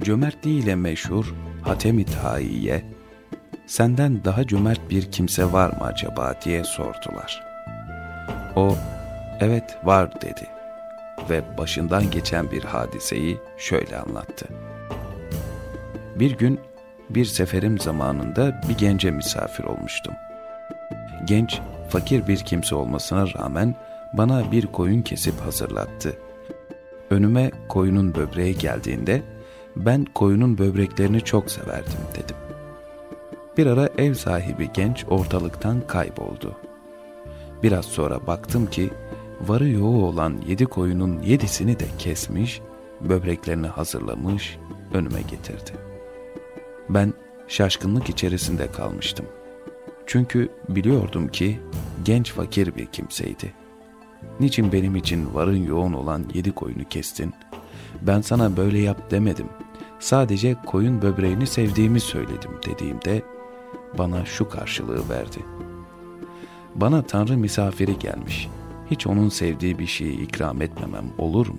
cömertliğiyle meşhur Hatem-i Taiye, senden daha cömert bir kimse var mı acaba diye sordular. O, evet var dedi ve başından geçen bir hadiseyi şöyle anlattı. Bir gün bir seferim zamanında bir gence misafir olmuştum. Genç, fakir bir kimse olmasına rağmen bana bir koyun kesip hazırlattı. Önüme koyunun böbreği geldiğinde ben koyunun böbreklerini çok severdim dedim. Bir ara ev sahibi genç ortalıktan kayboldu. Biraz sonra baktım ki varı yoğu olan yedi koyunun yedisini de kesmiş, böbreklerini hazırlamış, önüme getirdi. Ben şaşkınlık içerisinde kalmıştım. Çünkü biliyordum ki genç fakir bir kimseydi. Niçin benim için varın yoğun olan yedi koyunu kestin? Ben sana böyle yap demedim. Sadece koyun böbreğini sevdiğimi söyledim dediğimde bana şu karşılığı verdi. Bana Tanrı misafiri gelmiş. Hiç onun sevdiği bir şeyi ikram etmemem olur mu?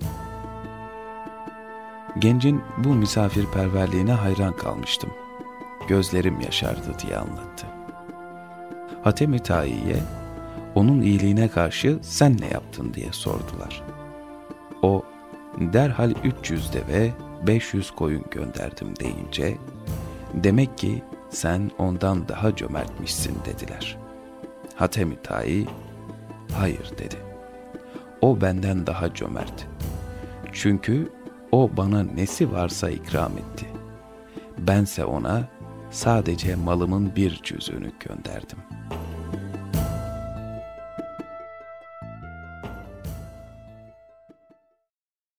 Gencin bu misafirperverliğine hayran kalmıştım. Gözlerim yaşardı diye anlattı. Hatem-i Taiye, onun iyiliğine karşı sen ne yaptın diye sordular. O, derhal 300 deve, 500 koyun gönderdim deyince, demek ki sen ondan daha cömertmişsin dediler. Hatem-i Tai, hayır dedi. O benden daha cömert. Çünkü o bana nesi varsa ikram etti. Bense ona sadece malımın bir cüzünü gönderdim.